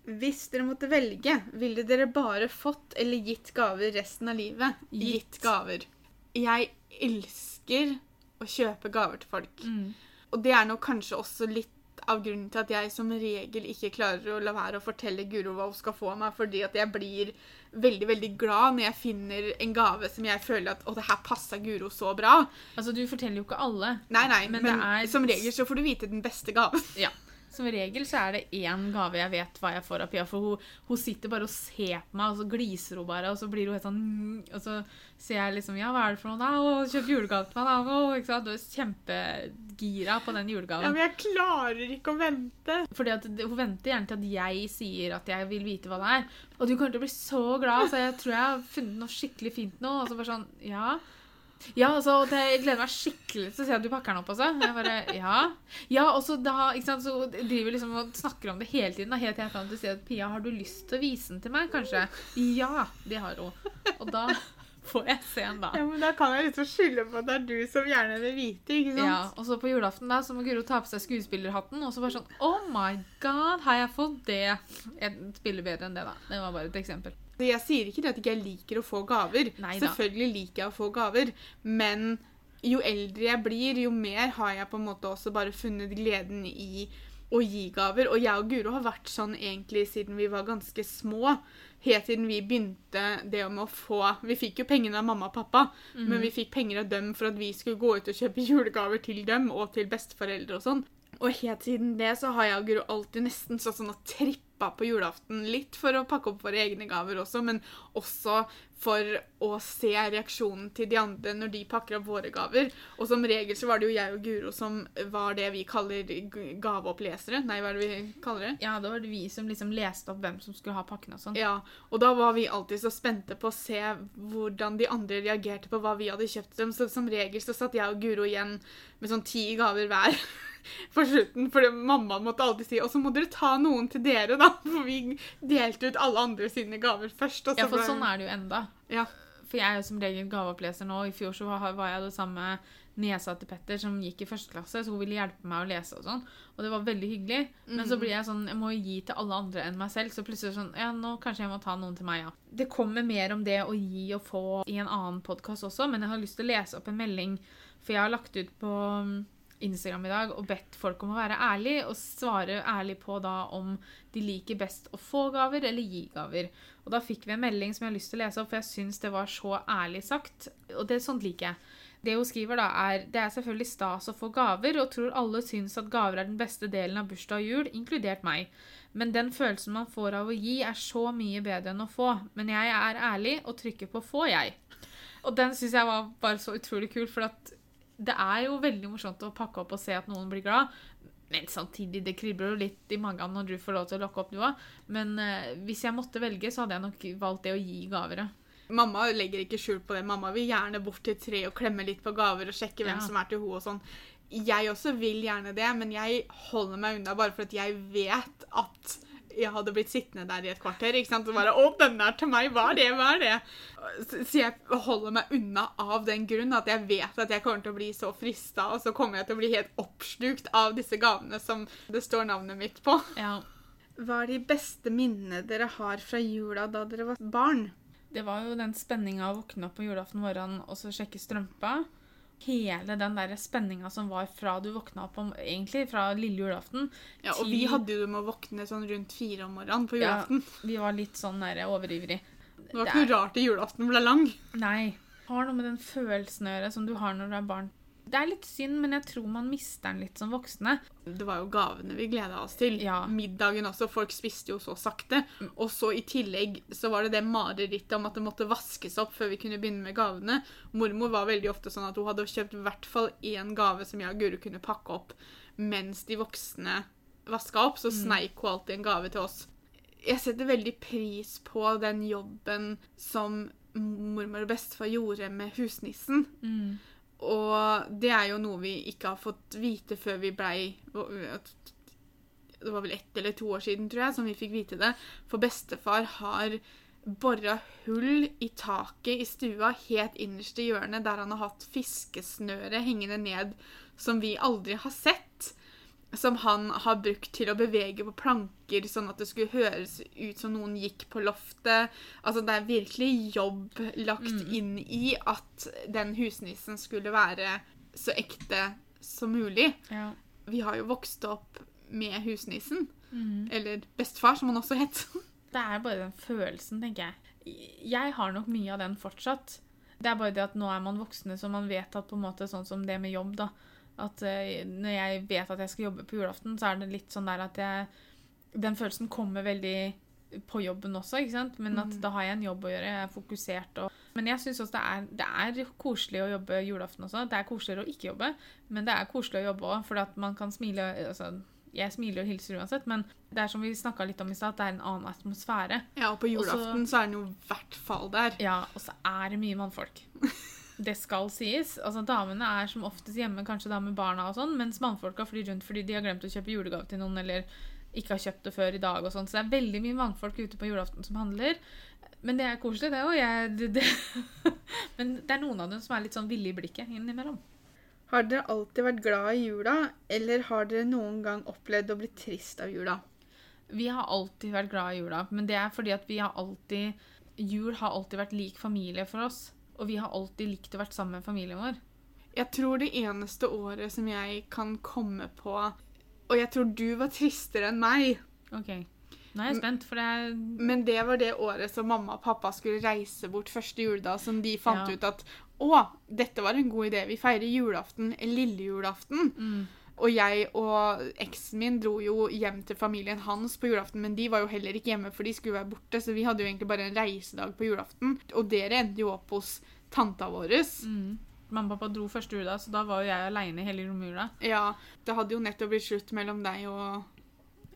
S2: Hvis dere måtte velge, ville dere bare fått eller gitt gaver resten av livet?
S1: Gitt.
S2: gitt gaver. Jeg elsker å kjøpe gaver til folk.
S1: Mm.
S2: Og det er nok kanskje også litt av grunnen til at jeg som regel ikke klarer å la være å fortelle Guro hva hun skal få meg, fordi at jeg blir veldig, veldig glad når jeg finner en gave som jeg føler at å, det her passa Guro så bra.
S1: Altså, du forteller jo ikke alle.
S2: Nei, nei,
S1: Men
S2: men,
S1: det er-
S2: som regel så får du vite den beste gaven.
S1: Ja. Som regel så er det én gave jeg vet hva jeg får av Pia. For hun, hun sitter bare og ser på meg, og så gliser hun bare. Og så blir hun helt sånn mm, Og så ser jeg liksom Ja, hva er det for noe da? Å, kjøp julegave til meg, da. Å, ikke sant? Du er kjempegira på den julegaven.
S2: Ja, men jeg klarer ikke å vente.
S1: Fordi at Hun venter gjerne til at jeg sier at jeg vil vite hva det er. Og du kommer til å bli så glad, så jeg tror jeg har funnet noe skikkelig fint nå. Og så bare sånn Ja. Ja, altså, det, Jeg gleder meg skikkelig til å se at du pakker den opp også. Jeg bare, ja. ja, og så da, ikke sant, så driver liksom og snakker om det hele tiden. Helt til jeg til si at Pia, har du lyst til å vise den til meg, kanskje? Ja, det har hun. Og da jeg se den, da.
S2: Ja, men Da kan jeg liksom skylde på at det er du som gjerne vil vite. ikke sant?
S1: Ja, og så på julaften da, så må Guro ta på seg skuespillerhatten, og så bare sånn Oh my god, har jeg fått det? Jeg spiller bedre enn det, da. Det var bare et eksempel.
S2: Jeg sier ikke det at ikke liker å få gaver.
S1: Neida.
S2: Selvfølgelig liker jeg å få gaver, men jo eldre jeg blir, jo mer har jeg på en måte også bare funnet gleden i å gi gaver. Og jeg og Guro har vært sånn egentlig siden vi var ganske små. Helt siden vi begynte det med å få Vi fikk jo pengene av mamma og pappa, men vi fikk penger av dem for at vi skulle gå ut og kjøpe julegaver til dem og til besteforeldre og sånn. Og helt siden det så har jeg og Guro alltid nesten sånn sånn og trippa på julaften. Litt for å pakke opp våre egne gaver også, men også for å se reaksjonen til de andre når de pakker opp våre gaver. Og som regel så var det jo jeg og Guro som var det vi kaller gaveopplesere. Nei, hva er det vi kaller det?
S1: Ja, da var det vi som liksom leste opp hvem som skulle ha pakken og sånn.
S2: Ja, og da var vi alltid så spente på å se hvordan de andre reagerte på hva vi hadde kjøpt dem. Så som regel så satt jeg og Guro igjen med sånn ti gaver hver på slutten. For mamma måtte alltid si Og så må dere ta noen til dere, da. For vi delte ut alle andre sine gaver først.
S1: Ja, for sånn er det jo enda.
S2: Ja.
S1: For jeg er jo som regel gaveoppleser nå. I fjor så var jeg det samme niesa til Petter, som gikk i første klasse, så hun ville hjelpe meg å lese og sånn. Og det var veldig hyggelig. Men så blir jeg sånn Jeg må jo gi til alle andre enn meg selv. Så plutselig sånn Ja, nå kanskje jeg må ta noen til meg, ja. Det kommer mer om det å gi og få i en annen podkast også, men jeg har lyst til å lese opp en melding, for jeg har lagt ut på Instagram i dag og bedt folk om å være ærlig og svare ærlig på da om de liker best å få gaver eller gi gaver. Og da fikk vi en melding som jeg har lyst til å lese opp, for jeg syns det var så ærlig sagt. Og det sånt liker jeg. Det hun skriver da er Det er selvfølgelig stas å få gaver, og tror alle syns at gaver er den beste delen av bursdag og jul, inkludert meg. Men den følelsen man får av å gi, er så mye bedre enn å få. Men jeg er ærlig og trykker på 'få', jeg. Og den syns jeg var bare så utrolig kul, for at det er jo veldig morsomt å pakke opp og se at noen blir glad. Men samtidig, det kribler jo litt i magen når du får lov til å lokke opp, du òg. Men eh, hvis jeg måtte velge, så hadde jeg nok valgt det å gi gaver.
S2: Mamma legger ikke skjul på det. Mamma vil gjerne bort til tre og klemme litt på gaver og sjekke hvem
S1: Ja.
S2: som er til henne og sånn. Jeg også vil gjerne det, men jeg holder meg unna bare for at jeg vet at jeg hadde blitt sittende der i et kvarter ikke sant? og bare 'Å, denne er til meg. Hva er det? Hva er det?' Så, jeg holder meg unna av den grunn at jeg vet at jeg kommer til å bli så frista, og så kommer jeg til å bli helt oppslukt av disse gavene som det står navnet mitt på.
S1: Ja.
S2: Hva er de beste minnene dere har fra jula da dere var barn?
S1: Det var jo den spenninga å våkne opp på julaften morgen og så sjekke strømpa. Hele den der spenninga som var fra du våkna opp om, egentlig fra lille julaften.
S2: Ja, og
S1: til-
S2: vi hadde jo med å våkne sånn rundt fire om morgenen på julaften.
S1: Ja, vi var litt sånn der overivrig.
S2: Det var ikke noe rart at julaften ble lang.
S1: Nei. Har noe med den følelsen å gjøre som du har når du er barn. Det er litt synd, men jeg tror man mister den litt som voksne.
S2: Det var jo gavene vi gleda oss til.
S1: Ja.
S2: Middagen også. Folk spiste jo så sakte. Og så i tillegg så var det det marerittet om at det måtte vaskes opp før vi kunne begynne med gavene. Mormor var veldig ofte sånn at hun hadde kjøpt i hvert fall én gave som jeg og Guro kunne pakke opp mens de voksne vaska opp. Så sneik hun alltid en gave til oss. Jeg setter veldig pris på den jobben som mormor og bestefar gjorde med husnissen.
S1: Mm.
S2: Og det er jo noe vi ikke har fått vite før vi blei Det var vel ett eller to år siden, tror jeg, som vi fikk vite det. For bestefar har bora hull i taket i stua helt innerst i hjørnet, der han har hatt fiskesnøre hengende ned som vi aldri har sett. Som han har brukt til å bevege på planker, sånn at det skulle høres ut som noen gikk på loftet. Altså, det er virkelig jobb lagt inn i at den husnissen skulle være så ekte som mulig.
S1: Ja.
S2: Vi har jo vokst opp med husnissen.
S1: Mm.
S2: Eller bestefar, som han også het.
S1: Det er bare den følelsen, tenker jeg. Jeg har nok mye av den fortsatt. Det er bare det at nå er man voksne, så man vet at på en måte sånn som det med jobb, da. At uh, når jeg vet at jeg skal jobbe på julaften, så er det litt sånn der at jeg Den følelsen kommer veldig på jobben også, ikke sant? Men at
S2: Mm.
S1: da har jeg en jobb å gjøre, jeg er fokusert og Men jeg syns også det er, det er koselig å jobbe julaften også. Det er koseligere å ikke jobbe, men det er koselig å jobbe òg, for at man kan smile altså, Jeg smiler og hilser uansett, men det er som vi snakka litt om i stad, at det er en annen atmosfære.
S2: Ja, og på julaften så er den jo i hvert fall der.
S1: Ja, og så er det mye mannfolk. Det skal sies. Altså, Damene er som oftest hjemme, kanskje da med barna, og sånn, mens mannfolka flyr rundt fordi de har glemt å kjøpe julegave til noen, eller ikke har kjøpt det før i dag. og sånn. Så det er veldig mye mannfolk ute på julaften som handler. Men det er koselig, det òg. Men det er noen av dem som er litt sånn ville i blikket innimellom.
S2: Har dere alltid vært glad i jula, eller har dere noen gang opplevd å bli trist av jula?
S1: Vi har alltid vært glad i jula, men det er fordi at vi har alltid Jul har alltid vært lik familie for oss. Og vi har alltid likt å være sammen med familien vår.
S2: Jeg tror det eneste året som jeg kan komme på Og jeg tror du var tristere enn meg.
S1: Ok. Nå er jeg spent, for det er
S2: Men det var det året som mamma og pappa skulle reise bort første juledag, som de fant
S1: Ja.
S2: ut at å, dette var en god idé. Vi feirer julaften lille julaften.
S1: mm.
S2: Og jeg og eksen min dro jo hjem til familien hans på julaften, men de var jo heller ikke hjemme, for de skulle være borte, så vi hadde jo egentlig bare en reisedag på julaften. Og dere endte jo opp hos tanta vår.
S1: Mm. Mamma og pappa dro første jula, så da var jo jeg aleine hele romjula.
S2: Ja, det hadde jo nettopp blitt slutt mellom deg og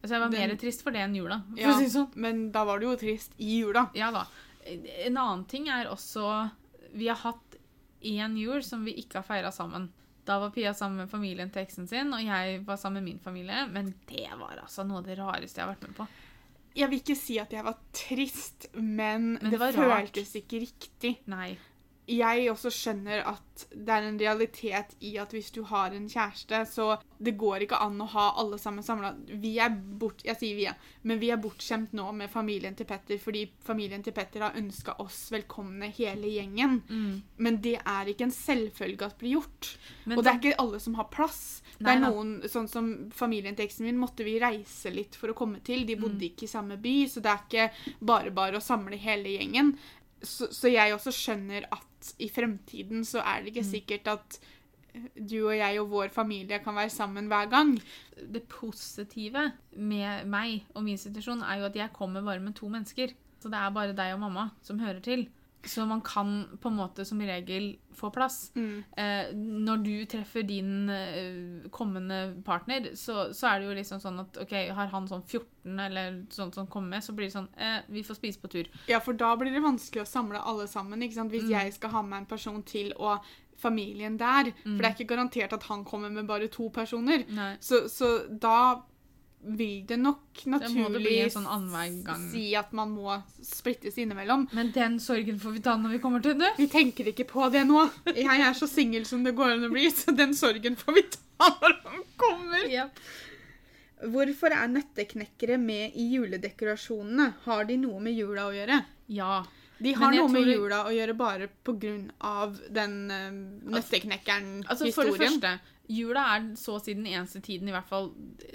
S1: Altså, jeg var
S2: Den-
S1: mer trist for det enn jula. For
S2: Ja.
S1: å si sånn.
S2: Men da var du jo trist i jula.
S1: Ja da. En annen ting er også Vi har hatt én jul som vi ikke har feira sammen. Da var Pia sammen med familien til eksen sin, og jeg var sammen med min familie. Men det var altså noe av det rareste jeg har vært med på.
S2: Jeg vil ikke si at jeg var trist, men,
S1: Men det
S2: det, føltes ikke riktig.
S1: Nei.
S2: Jeg også skjønner at det er en realitet i at hvis du har en kjæreste, så det går ikke an å ha alle sammen samla. Vi er bort, jeg sier vi, er, men vi er bortskjemt nå med familien til Petter fordi familien til Petter har ønska oss velkomne hele gjengen.
S1: Mm.
S2: Men det er ikke en selvfølge at blir gjort.
S1: Men
S2: og det er ikke alle som har plass. Det er noen, sånn som Familien til eksen min måtte vi reise litt for å komme til. De bodde
S1: Mm.
S2: ikke i samme by, så det er ikke bare bare å samle hele gjengen. Så, så jeg også skjønner at i fremtiden så er det ikke
S1: Mm.
S2: sikkert at du og jeg og vår familie kan være sammen hver gang.
S1: det positive med meg og min situasjon er jo at jeg kommer bare med to mennesker. Så det er bare deg og mamma som hører til. Så man kan på en måte som regel få plass. Eh, når du treffer din eh, kommende partner, så, så er det jo liksom sånn at ok, har han sånn 14 eller sånt som kommer med, så blir det sånn eh, Vi får spise på tur.
S2: Ja, for da blir det vanskelig å samle alle sammen. ikke sant? Hvis
S1: Mm.
S2: jeg skal ha med en person til og familien der.
S1: Mm.
S2: For det er ikke garantert at han kommer med bare to personer. Så, så da vil det nok
S1: må det bli
S2: naturlig
S1: sånn
S2: si at man må splittes innimellom.
S1: Men den sorgen får vi ta når vi kommer til det.
S2: Vi tenker ikke på det nå. Jeg er så singel som det går an å bli, så den sorgen får vi ta når den kommer.
S1: Ja.
S2: Hvorfor er nøtteknekkere med i juledekorasjonene? Har de noe med jula å gjøre?
S1: ja.
S2: De har noe med jula å gjøre bare pga. den uh, nøtteknekkeren-historien.
S1: Altså For det første, jula er så å si den eneste tiden i hvert fall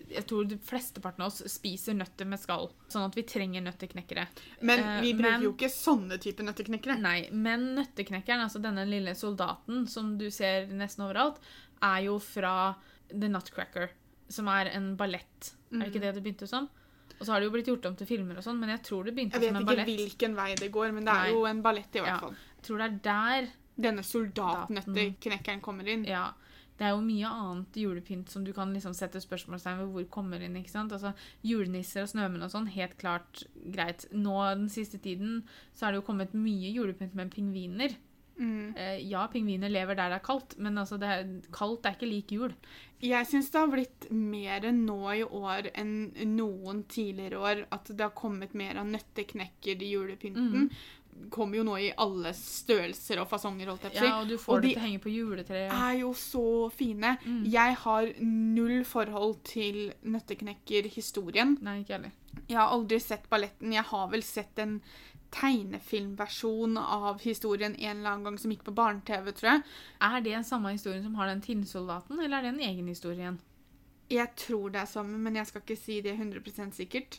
S1: Jeg tror de flesteparten av oss spiser nøtter med skall. Sånn at vi trenger nøtteknekkere.
S2: Men
S1: Eh,
S2: vi bruker
S1: men-
S2: jo ikke sånne type nøtteknekkere.
S1: Nei, men nøtteknekkeren, altså denne lille soldaten som du ser nesten overalt, er jo fra The Nutcracker, som er en ballett. Er det ikke det det begynte som? Og så har det jo blitt gjort om til filmer og sånn, men jeg tror det begynte som en ballett.
S2: Jeg vet ikke hvilken vei det går, men det er
S1: Nei.
S2: jo en ballett i hvert
S1: Ja.
S2: fall.
S1: Jeg tror det er der
S2: Denne soldatnøtteknekkeren kommer inn.
S1: Ja. Det er jo mye annet julepynt som du kan liksom sette spørsmålstegn ved hvor kommer inn. ikke sant? Altså Julenisser og snømenn og sånn, helt klart greit. Nå den siste tiden så er det jo kommet mye julepynt med pingviner.
S2: Mm.
S1: Eh, ja, pingviner lever der det er kaldt, men altså det er, kaldt er ikke lik jul.
S2: Jeg syns det har blitt mer nå i år enn noen tidligere år at det har kommet mer av nøtteknekker i julepynten. Kommer jo nå i alle størrelser og fasonger, holdt jeg på å si.
S1: Ja, og du får
S2: Og
S1: det
S2: de
S1: til å henge på juletreet.
S2: er jo så fine.
S1: Mm.
S2: Jeg har null forhold til nøtteknekkerhistorien.
S1: Nei, ikke heller.
S2: Jeg har aldri sett balletten. Jeg har vel sett en tegnefilmversjon av historien en eller annen gang som gikk på barne-TV, tror jeg.
S1: Er det samme historien som har den tinnsoldaten, eller er det en egen historie?
S2: Jeg tror det er samme, men jeg skal ikke si det 100 sikkert.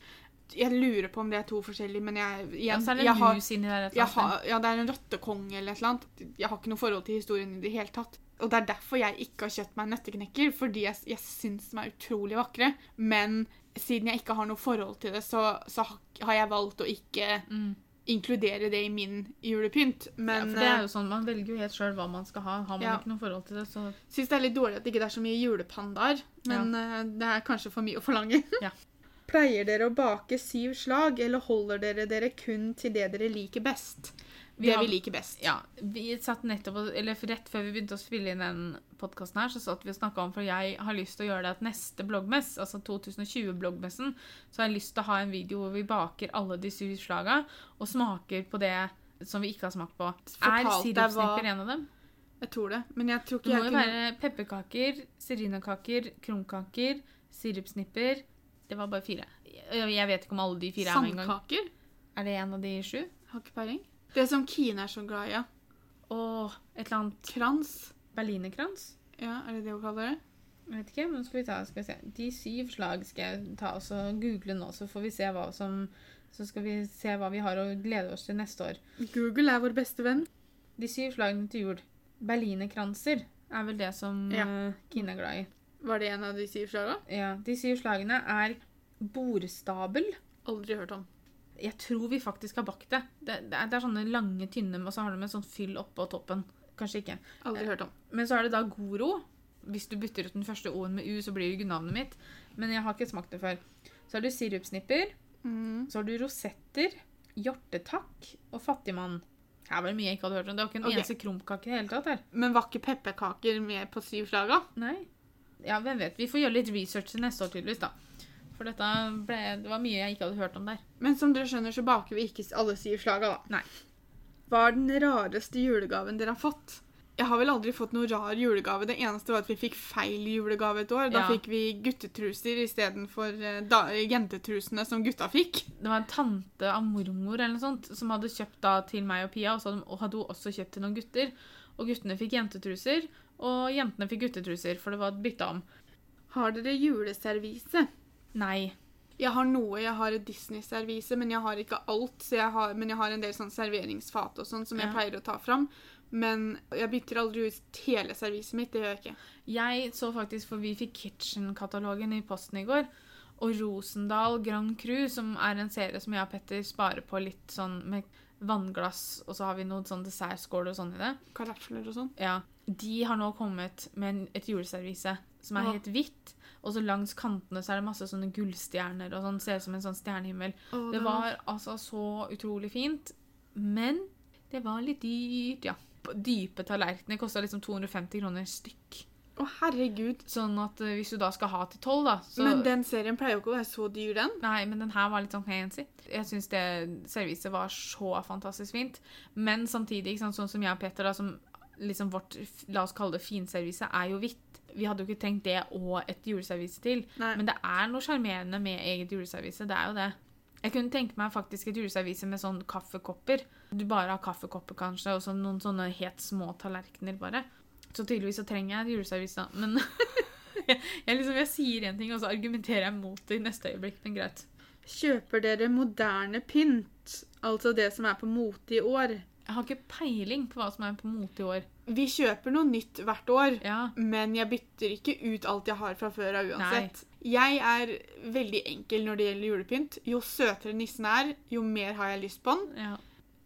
S2: Jeg lurer på om det er to forskjellige, men jeg, igjen,
S1: ja, det
S2: jeg har,
S1: der
S2: jeg har, ja, det er en rottekonge eller et eller annet. Jeg har ikke noe forhold til historien i det hele tatt. Og det er derfor jeg ikke har kjøpt meg en nøtteknekker, fordi jeg, jeg syns de er utrolig vakre. Men siden jeg ikke har noe forhold til det, så, så har jeg valgt å ikke
S1: Mm.
S2: inkludere det i min julepynt.
S1: ja, for det er jo sånn, Man velger jo helt sjøl hva man skal ha. Har man
S2: Ja.
S1: ikke noe forhold til det, så
S2: syns det er litt dårlig at det ikke er så mye julepandaer. Men ja. det er kanskje for mye å forlange.
S1: Ja.
S2: Pleier dere å bake syv slag, eller holder dere dere kun til det dere liker best?
S1: Vi
S2: det
S1: har-
S2: vi liker best.
S1: Ja, vi satt nettopp, eller Rett før vi begynte å spille inn den podkasten her, så satt vi og snakka om For jeg har lyst til å gjøre det at neste bloggmess, altså 2020-bloggmessen, så har jeg lyst til å ha en video hvor vi baker alle de syv slaga og smaker på det som vi ikke har smakt på. Er
S2: Fortalt deg
S1: sirupsnipper en av dem?
S2: Jeg tror det. Men jeg tror ikke Det
S1: må
S2: jeg
S1: jo være pepperkaker, serinakaker, krumkaker, sirupsnipper Det var bare fire. Jeg vet ikke om alle de fire er med engang.
S2: Sandkaker?
S1: Er det en av de sju?
S2: Har ikke peiling. Det som Kine er så glad i. Ja.
S1: Og et eller annet
S2: Krans.
S1: berlinerkrans?
S2: Ja, er det det hun kaller det?
S1: Jeg vet ikke, men skal vi ta, skal vi se. De syv slag skal jeg ta og så google nå, så får vi se hva som Så skal vi se hva vi har å glede oss til neste år.
S2: Google er vår beste venn.
S1: De syv slagene til jul. Berlinerkranser er vel det som
S2: Ja.
S1: eh, Kine er glad i.
S2: Var det en av de syv slagene?
S1: Ja, De syv slagene er bordstabel.
S2: Aldri hørt om.
S1: Jeg tror vi faktisk har bakt det. Det, det, er, det er sånne lange, tynne, og så har de en sånn fyll oppå toppen. Kanskje ikke.
S2: Aldri hørt om.
S1: Men så er det da Goro. Hvis du bytter ut den første O-en med U, så blir det navnet mitt. Men jeg har ikke smakt det før. Så har du sirupsnipper.
S2: Mm.
S1: Så har du rosetter, hjortetakk og fattigmann. Her var det mye jeg ikke hadde hørt om. Det var ikke en
S2: okay.
S1: eneste krumkake i det hele tatt her.
S2: Men var ikke pepperkaker med på syv slaga?
S1: Nei. Ja, hvem vet. Vi får gjøre litt research til neste år, tydeligvis, da. For dette ble, det var mye jeg ikke hadde hørt om der.
S2: Men som dere skjønner, så baker vi ikke alle syv slaga, da.
S1: Nei.
S2: Hva er den rareste julegaven dere har fått? Jeg har vel aldri fått noe rar julegave. Det eneste var at vi fikk feil julegave et år. Da
S1: Ja.
S2: fikk vi guttetruser istedenfor uh, jentetrusene som gutta fikk.
S1: Det var en tante av mormor eller noe sånt, som hadde kjøpt da til meg og Pia, og så hadde hun også kjøpt til noen gutter. Og guttene fikk jentetruser, og jentene fikk guttetruser, for det var bytta om.
S2: Har dere juleservise?
S1: Nei.
S2: Jeg har noe. Jeg har et Disney-servise, men jeg har ikke alt. Så jeg har, men jeg har en del sånn serveringsfat og sånn som jeg pleier å ta fram. Men jeg bytter aldri ut hele serviset mitt. Det gjør jeg ikke.
S1: Jeg så faktisk, for vi fikk Kitchen-katalogen i posten i går, og Rosendal Grand Cru, som er en serie som jeg og Petter sparer på litt sånn med vannglass, og så har vi noen sånn dessertskåler og sånn i det.
S2: Karafler og sånn.
S1: Ja. De har nå kommet med et juleservise som er
S2: Åh.
S1: helt hvitt, og så langs kantene så er det masse sånne gullstjerner og sånn, ser ut som en sånn stjernehimmel.
S2: Å,
S1: Det var altså så utrolig fint, men det var litt dyrt, ja. Dype tallerkener kosta liksom 250 kroner stykk.
S2: Å, herregud.
S1: Sånn at eh, hvis du da skal ha til tolv, da så
S2: Men den serien pleier jo ikke å være så dyr, den.
S1: Nei, men den her var litt sånn fancy. Jeg syns det serviset var så fantastisk fint. Men samtidig, ikke sant, sånn som jeg og Peter, da, som liksom vårt la oss kalle det finservise, er jo hvitt. Vi hadde jo ikke trengt det og et juleservise til.
S2: Nei.
S1: Men det er noe sjarmerende med eget juleservise. Det er jo det. Jeg kunne tenke meg faktisk et juleservise med sånn kaffekopper. Du bare har kaffekopper, kanskje, og så noen sånne helt små tallerkener, bare. Så tydeligvis så trenger jeg juleservice, da. Men jeg, jeg, liksom, jeg sier én ting, og så argumenterer jeg mot det i neste øyeblikk. Men greit.
S2: Kjøper dere moderne pynt? Altså det som er på mote i år?
S1: Jeg har ikke peiling på hva som er på mote i år.
S2: Vi kjøper noe nytt hvert år.
S1: Ja,
S2: Men jeg bytter ikke ut alt jeg har fra før av uansett. Jeg er veldig enkel når det gjelder julepynt. Jo søtere nissen er, jo mer har jeg lyst på den.
S1: ja.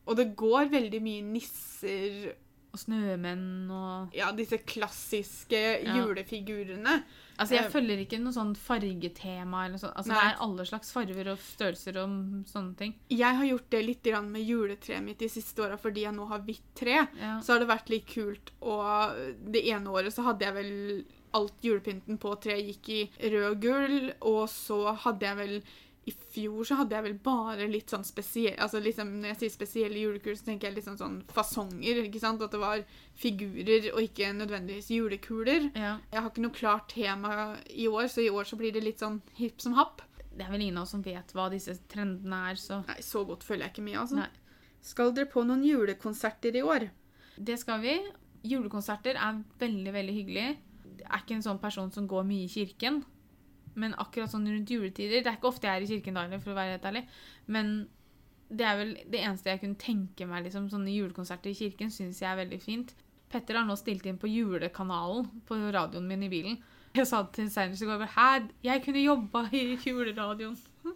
S2: Og det går veldig mye nisser
S1: Og snømenn og
S2: Ja, disse klassiske
S1: Ja.
S2: julefigurene.
S1: Altså, jeg
S2: Eh,
S1: følger ikke noe sånn fargetema eller sånt. Altså, det
S2: Nei.
S1: er alle slags farger og størrelser og sånne ting.
S2: Jeg har gjort det litt med juletreet mitt de siste åra fordi jeg nå har hvitt tre.
S1: Ja.
S2: Så har det vært litt kult, og det ene året så hadde jeg vel Alt julepynten på treet gikk i rød og gull, og så hadde jeg vel i fjor så hadde jeg vel bare litt sånn spesielle altså liksom, Når jeg sier spesielle julekuler, så tenker jeg litt sånn, sånn fasonger. ikke sant? At det var figurer og ikke nødvendigvis julekuler.
S1: ja.
S2: Jeg har ikke noe klart tema i år, så i år så blir det litt sånn hipp som happ.
S1: Det er vel ingen av oss som vet hva disse trendene er, så
S2: Nei, så godt følger jeg ikke med, altså.
S1: Nei.
S2: Skal dere på noen julekonserter i år?
S1: det skal vi. Julekonserter er veldig, veldig hyggelig. Jeg er ikke en sånn person som går mye i kirken. Men akkurat sånn rundt juletider Det er ikke ofte jeg er i kirken da, for å være helt ærlig. Men det er vel det eneste jeg kunne tenke meg. liksom, Sånne julekonserter i kirken syns jeg er veldig fint. Petter har nå stilt inn på julekanalen på radioen min i bilen. Jeg sa til senest i går Hæ, jeg kunne jobba i juleradioen.
S2: Du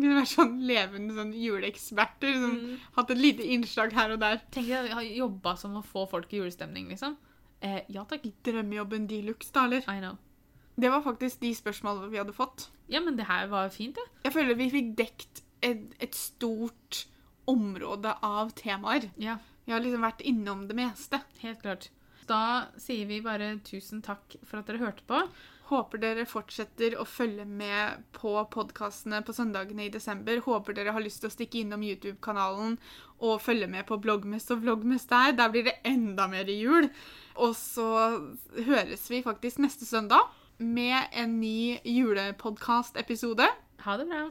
S2: kunne vært sånn levende sånn juleeksperter. Som
S1: Mm.
S2: Hatt et lite innslag her og der.
S1: Tenk deg å ha jobba som å få folk i julestemning, liksom. Eh, ja takk.
S2: Drømmejobben de luxe, da, eller?
S1: I know.
S2: Det var faktisk de spørsmålene vi hadde fått.
S1: Ja, men det her var fint, det.
S2: Jeg føler vi fikk dekt et, et stort område av temaer.
S1: Ja,
S2: Vi har liksom vært innom det meste.
S1: helt klart. Da sier vi bare tusen takk for at dere hørte på.
S2: Håper dere fortsetter å følge med på podkastene på søndagene i desember. Håper dere har lyst til å stikke innom YouTube-kanalen og følge med på bloggmest og vloggmest der. Der blir det enda mer jul. Og så høres vi faktisk neste søndag med en ny julepodkast-episode.
S1: Ha det bra.